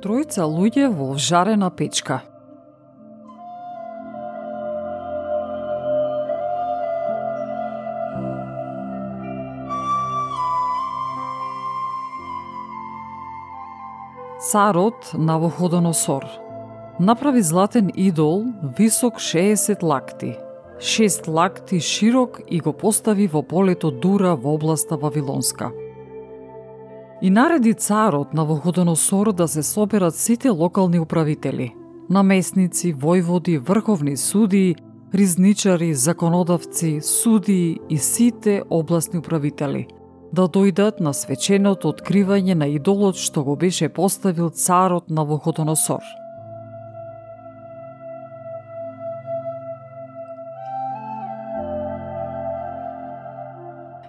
Тројца луѓе во вжарена печка. Царот на Навуходоносор направи златен идол висок 60 лакти, 6 лакти широк и го постави во полето Дура во областа Вавилонска. И нареди царот на Вуходоносор да се соберат сите локални управители, наместници, војводи, врховни судии, ризничари, законодавци, судии и сите областни управители да дојдат на свеченото откривање на идолот што го беше поставил царот на Вуходоносор –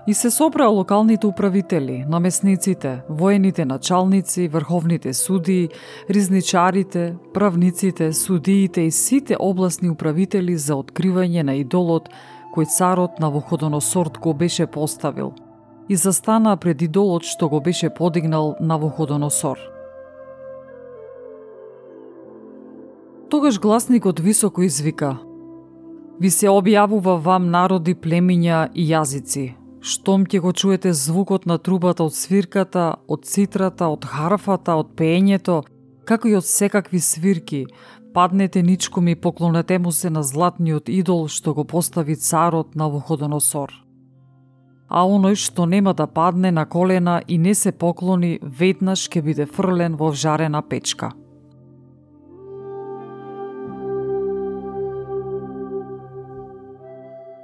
И се собраа локалните управители, намесниците, воените началници, врховните суди, ризничарите, правниците, судиите и сите областни управители за откривање на идолот кој царот на Вуходоносорт го беше поставил и застанаа пред идолот што го беше подигнал на Вуходоносор. Тогаш гласникот високо извика Ви се објавува вам народи, племиња и јазици, Штом ќе го чуете звукот на трубата од свирката, од цитрата, од харфата, од пеењето, како и од секакви свирки, паднете ничком и поклонете му се на златниот идол што го постави царот на Вуходоносор. А оној што нема да падне на колена и не се поклони, веднаш ќе биде фрлен во вжарена печка.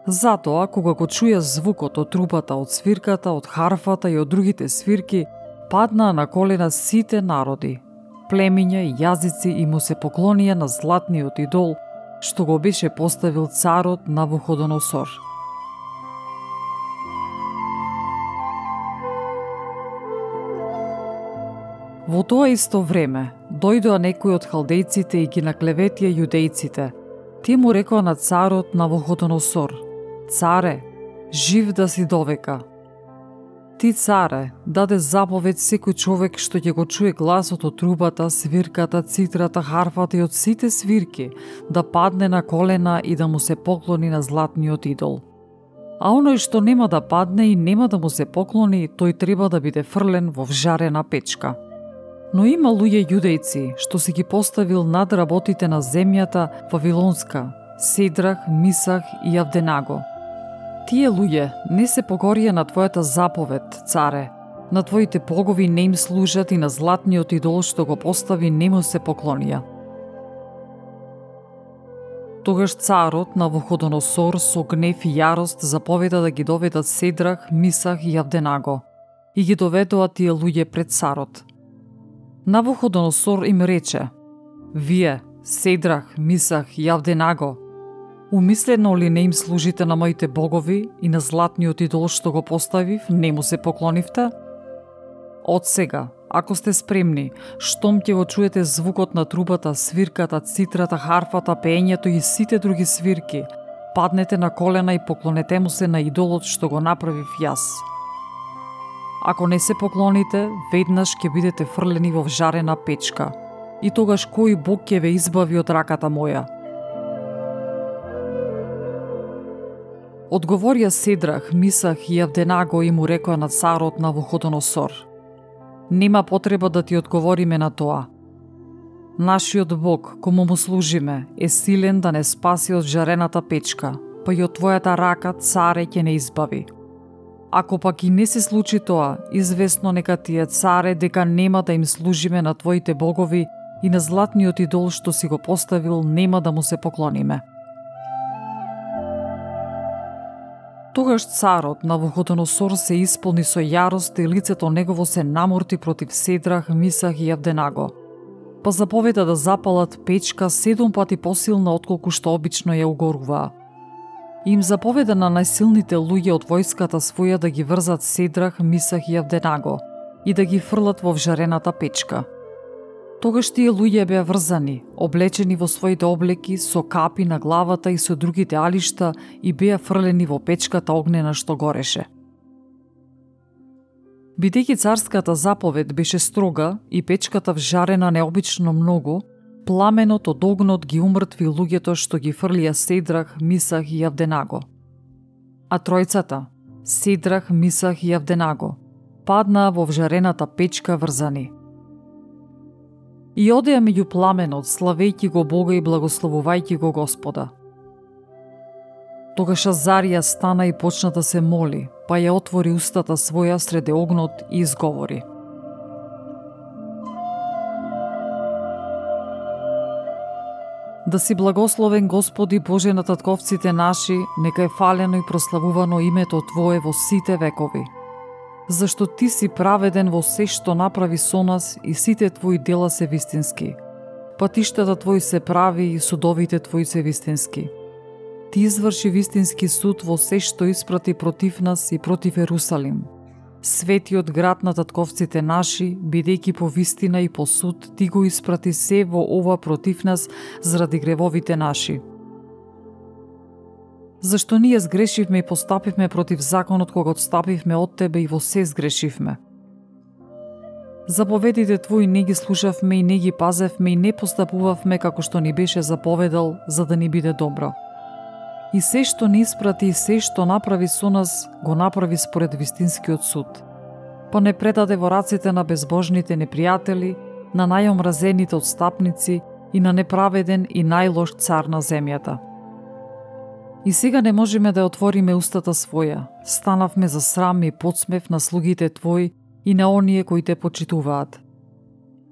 Затоа, кога го чуја звукот од трубата, од свирката, од харфата и од другите свирки, паднаа на колена сите народи, племиња и јазици и му се поклонија на златниот идол, што го беше поставил царот на Вуходоносор. Во тоа исто време, дојдоа некои од халдејците и ги наклеветија јудејците. Тие му рекоа на царот на Вуходоносор – Царе, жив да си довека. Ти, царе, даде заповед секој човек што ќе го чуе гласот од трубата, свирката, цитрата, харфата и од сите свирки, да падне на колена и да му се поклони на златниот идол. А оној што нема да падне и нема да му се поклони, тој треба да биде фрлен во вжарена печка. Но има луѓе јудејци што си ги поставил над работите на земјата Вавилонска, Седрах, Мисах и Авденаго – Тие луѓе не се покорија на твојата заповед, царе. На твоите богови не им служат и на златниот идол што го постави не му се поклонија. Тогаш царот на Вуходоносор со гнев и јарост заповеда да ги доведат Седрах, Мисах и Авденаго и ги доведоа тие луѓе пред царот. Навуходоносор им рече, Вие, Седрах, Мисах и Авденаго, Умислено ли не им служите на моите богови и на златниот идол што го поставив, не му се поклонивте? Од сега, ако сте спремни, штом ќе го чуете звукот на трубата, свирката, цитрата, харфата, пеењето и сите други свирки, паднете на колена и поклонете му се на идолот што го направив јас. Ако не се поклоните, веднаш ќе бидете фрлени во вжарена печка. И тогаш кој Бог ќе ве избави од раката моја – Одговорија Седрах, Мисах и Авденаго и му рекоа на царот на Вуходоносор. Нема потреба да ти одговориме на тоа. Нашиот Бог, кому му служиме, е силен да не спаси од жарената печка, па и од твојата рака царе ќе не избави. Ако пак и не се случи тоа, известно нека ти е царе дека нема да им служиме на твоите богови и на златниот идол што си го поставил нема да му се поклониме. Тогаш царот на Вуходоносор се исполни со јарост и лицето негово се наморти против Седрах, Мисах и Авденаго. Па заповеда да запалат печка седум пати посилна отколку што обично ја угоруваа. Им заповеда на најсилните луѓе од војската своја да ги врзат Седрах, Мисах и Авденаго и да ги фрлат во вжарената печка – Тогаш тие луѓе беа врзани, облечени во своите облеки, со капи на главата и со другите алишта и беа фрлени во печката огнена што гореше. Бидејќи царската заповед беше строга и печката вжарена необично многу, пламенот од огнот ги умртви луѓето што ги фрлија Седрах, Мисах и Авденаго. А тројцата, Седрах, Мисах и Авденаго, паднаа во вжарената печка врзани – и одеа меѓу пламенот, славејќи го Бога и благословувајќи го Господа. Тогаш Азарија стана и почна да се моли, па ја отвори устата своја среде огнот и изговори. Да си благословен Господи Боже на татковците наши, нека е фалено и прославувано името Твое во сите векови зашто Ти си праведен во се што направи со нас и сите Твои дела се вистински. Патиштата Твои се прави и судовите Твои се вистински. Ти изврши вистински суд во се што испрати против нас и против Ерусалим. Светиот град на татковците наши, бидејќи по вистина и по суд, ти го испрати се во ова против нас заради гревовите наши Зашто ние сгрешивме и постапивме против законот кога отстапивме од Тебе и во се сгрешивме. Заповедите Твои не ги слушавме и не ги пазевме и не постапувавме како што ни беше заповедал, за да ни биде добро. И се што ни испрати и се што направи со нас, го направи според вистинскиот суд. Па не предаде во раците на безбожните непријатели, на најомразените отстапници и на неправеден и најлош цар на земјата – И сега не можеме да отвориме устата своја. Станавме за срам и подсмев на слугите Твои и на оние кои те почитуваат.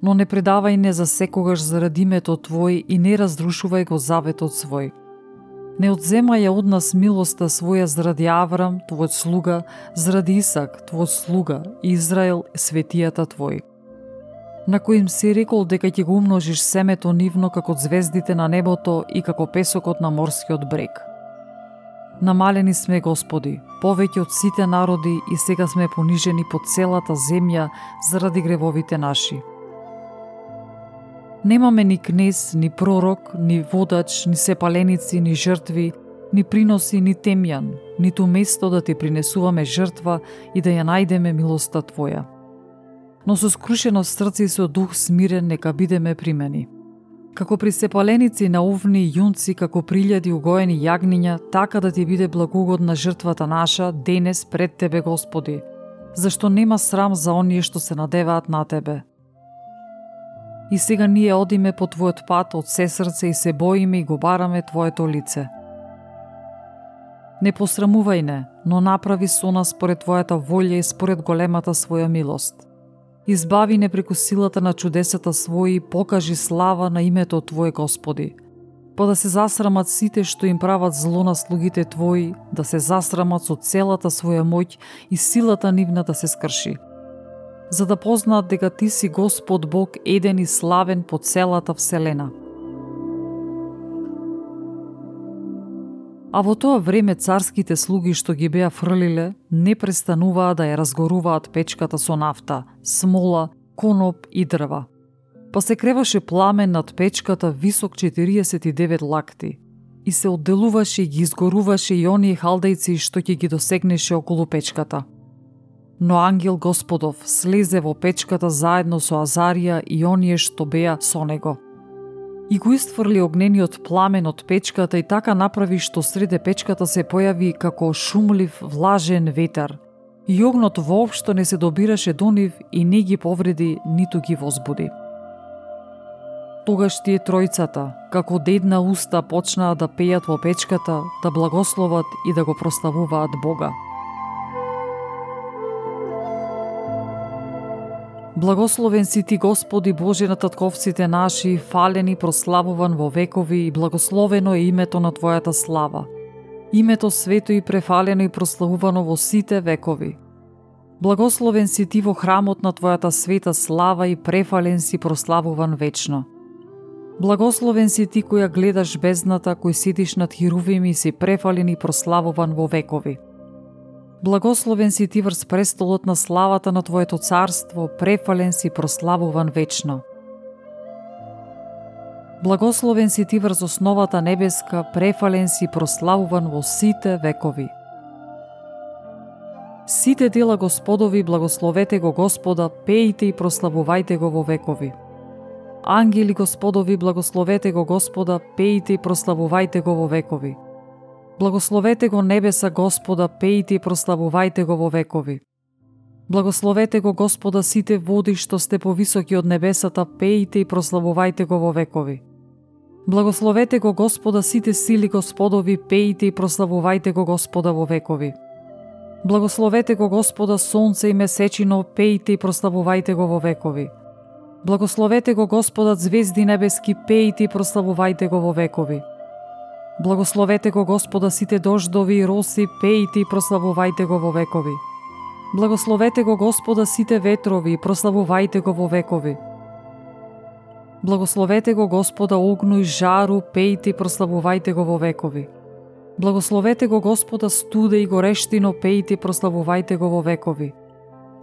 Но не предавај не за секогаш заради името Твој и не разрушувај го заветот свој. Не одземај ја од нас милоста своја заради Аврам, Твојот слуга, заради Исак, Твојот слуга, и Израел, светијата Твој. На кој им си рекол дека ќе го умножиш семето нивно како звездите на небото и како песокот на морскиот брег. Намалени сме, Господи, повеќе од сите народи и сега сме понижени по целата земја заради гревовите наши. Немаме ни кнез, ни пророк, ни водач, ни сепаленици, ни жртви, ни приноси, ни темјан, ниту место да ти принесуваме жртва и да ја најдеме милоста Твоја. Но со скрушено срце и со дух смирен нека бидеме примени. Како при сепаленици на овни и јунци, како прилјади угоени јагниња, така да ти биде благогодна жртвата наша денес пред Тебе, Господи, зашто нема срам за оние што се надеваат на Тебе. И сега ние одиме по Твојот пат од се срце и се боиме и го бараме Твоето лице. Не посрамувај не, но направи со нас според Твојата волја и според големата Своја милост – Избави не преку силата на чудесата своји, покажи слава на името Твое Господи. Па да се засрамат сите што им прават зло на слугите Твои, да се засрамат со целата своја моќ и силата нивна да се скрши. За да познаат дека Ти си Господ Бог еден и славен по целата Вселена. А во тоа време царските слуги што ги беа фрлиле, не престануваа да ја разгоруваат печката со нафта, смола, коноп и дрва. Па се креваше пламен над печката висок 49 лакти и се одделуваше и ги изгоруваше и оние халдејци што ќе ги досегнеше околу печката. Но ангел Господов слезе во печката заедно со Азарија и оние што беа со него – и го истфрли огнениот пламен од печката и така направи што среде печката се појави како шумлив влажен ветер. И огнот воопшто не се добираше до нив и не ги повреди, ниту ги возбуди. Тогаш тие тројцата, како дедна уста, почнаа да пејат во печката, да благословат и да го прославуваат Бога. Благословен си ти, Господи Боже на татковците наши, фален и прославуван во векови и благословено е името на Твојата слава. името свето и префалено и прославувано во сите векови. Благословен си ти во храмот на Твојата света слава и префален си прославуван вечно. Благословен си ти која гледаш бездната, кој сидиш над хирувими и си префален и прославуван во векови. Благословен си ти врз престолот на славата на Твоето царство, префален си прославуван вечно. Благословен си ти врз основата небеска, префален си прославуван во сите векови. Сите дела Господови благословете го Господа, пеите и прославувајте го во векови. Ангели Господови благословете го Господа, пеите и прославувајте го во векови. Благословете го небеса Господа, пејте и прославувајте го во векови. Благословете го Господа сите води што сте повисоки од небесата, пејте и прославувајте го во векови. Благословете го Господа сите сили Господови, пејте и прославувајте го Господа во векови. Благословете го Господа сонце и месечино, пејте и прославувајте го во векови. Благословете го Господа звезди небески, пејте и прославувајте го во векови. Благословете го Господа сите дождови и роси, пеите и прославувајте го во векови. Благословете го Господа сите ветрови и прославувајте го во векови. Благословете го Господа огну и жару, пеите и прославувајте го во векови. Благословете го Господа студе и горештино, пеите и прославувајте го во векови.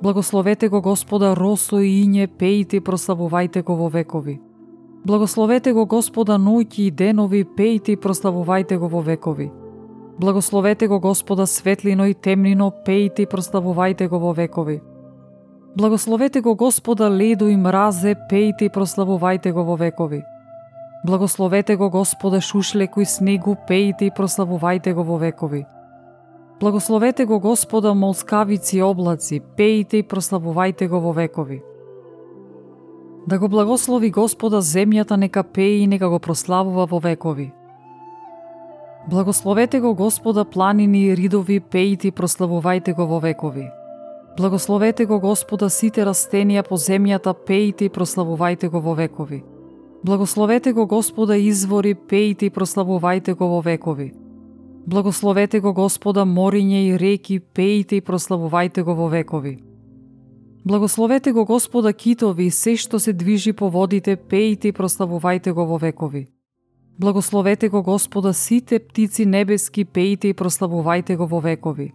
Благословете го Господа росо и иње, пеите и прославувајте го во векови. Благословете го Господа ноќи и денови, пејте и прославувајте го во векови. Благословете го Господа светлино и темнино, пејте и прославувајте го во векови. Благословете го Господа ледо и мразе, пејте и прославувајте го во векови. Благословете го Господа шушлеку и снегу, пејте и прославувајте го во векови. Благословете го Господа молскавици и облаци, пејте и прославувајте го во векови. Да го благослови Господа земјата нека пее и нека го прославува во векови. Благословете го Господа планини и ридови, пеите и прославувајте го во векови. Благословете го Господа сите растенија по земјата, пеите и прославувајте го во векови. Благословете го Господа извори, пеите и прославувајте го во векови. Благословете го Господа мориње и реки, пеите и прославувајте го во векови. Благословете го Господа китови и се што се движи по водите, пеите и прославувајте го во векови. Благословете го Господа сите птици небески, пеите и прославувајте го во векови.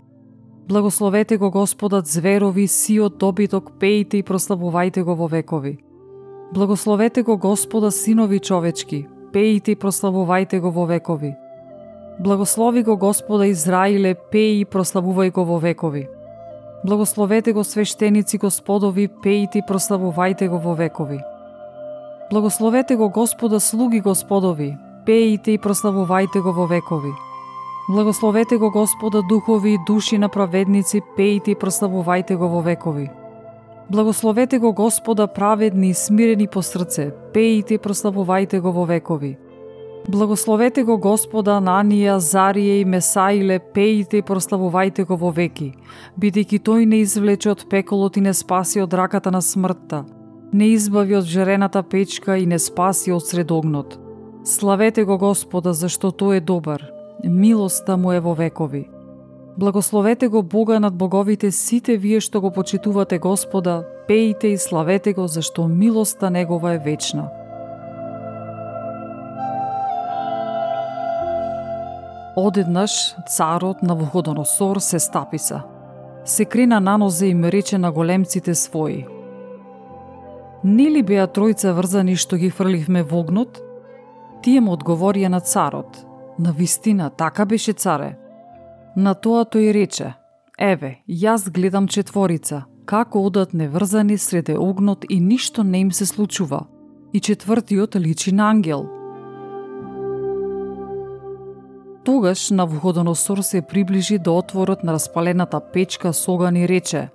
Благословете го Господа зверови, сиот добиток, пеите и прославувајте го во векови. Благословете го Господа синови човечки, пеите и прославувајте го во векови. Благослови го Господа Израиле, пеј и прославувај го во векови. Благословете го свештеници Господови, пејте и прославувајте го во векови. Благословете го Господа слуги Господови, пејте и прославувајте го во векови. Благословете го Господа духови и души на праведници, пејте и прославувајте го во векови. Благословете го Господа праведни и смирени по срце, пејте и прославувајте го во векови. Благословете го Господа нанија Зарие и Месаиле, пеите и прославувајте го во веки, бидејќи тој не извлече од пеколот и не спаси од раката на смртта, не избави од жерената печка и не спаси од средогнот. Славете го Господа, зашто тој е добар, милоста му е во векови. Благословете го Бога над боговите сите вие што го почитувате Господа, пеите и славете го зашто милоста негова е вечна. Одеднаш царот на Вуходоносор се стаписа. Се крена на нозе и ме рече на големците своји. Нели беа тројца врзани што ги фрливме во огнот? Тие му одговорија на царот. На вистина, така беше царе. На тоа тој рече, Еве, јас гледам четворица, како одат неврзани среде огнот и ништо не им се случува. И четвртиот личи на ангел. Тогаш Навуходоносор се приближи до отворот на распалената печка со оган и рече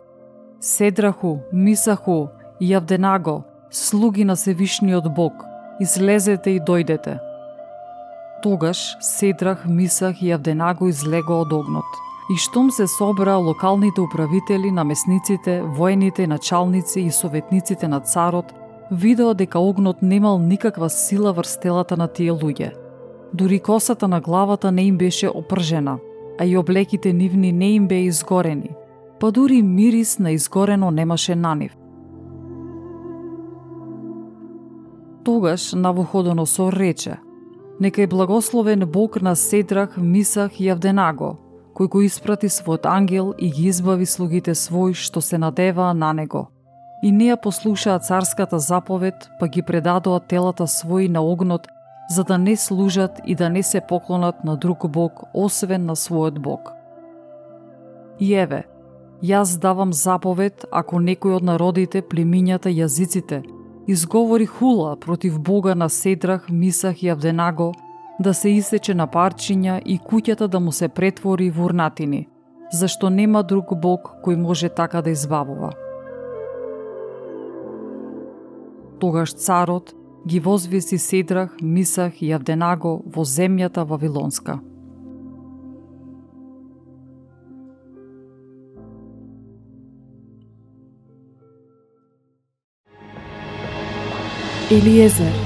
Седраху, Мисаху и Авденаго, слуги на Севишниот Бог, излезете и дојдете. Тогаш Седрах, Мисах и Авденаго излего од огнот. И штом се собраа локалните управители, намесниците, воените, началници и советниците на царот, видоа дека огнот немал никаква сила врз телата на тие луѓе. Дури косата на главата не им беше опржена, а и облеките нивни не им беа изгорени, па дури мирис на изгорено немаше на нив. Тогаш Навуходоносор рече, Нека е благословен Бог на Седрах, Мисах и Авденаго, кој го испрати својот ангел и ги избави слугите свој што се надеваа на него. И неа послушаа царската заповед, па ги предадоа телата своји на огнот, за да не служат и да не се поклонат на друг Бог, освен на својот Бог. И еве, јас давам заповед ако некој од народите, племињата, јазиците, изговори хула против Бога на Седрах, Мисах и Авденаго, да се исече на парчиња и куќата да му се претвори во урнатини, зашто нема друг Бог кој може така да избавува. Тогаш царот ги возвиси Седрах, Мисах и Авденаго во земјата Вавилонска. Елиезер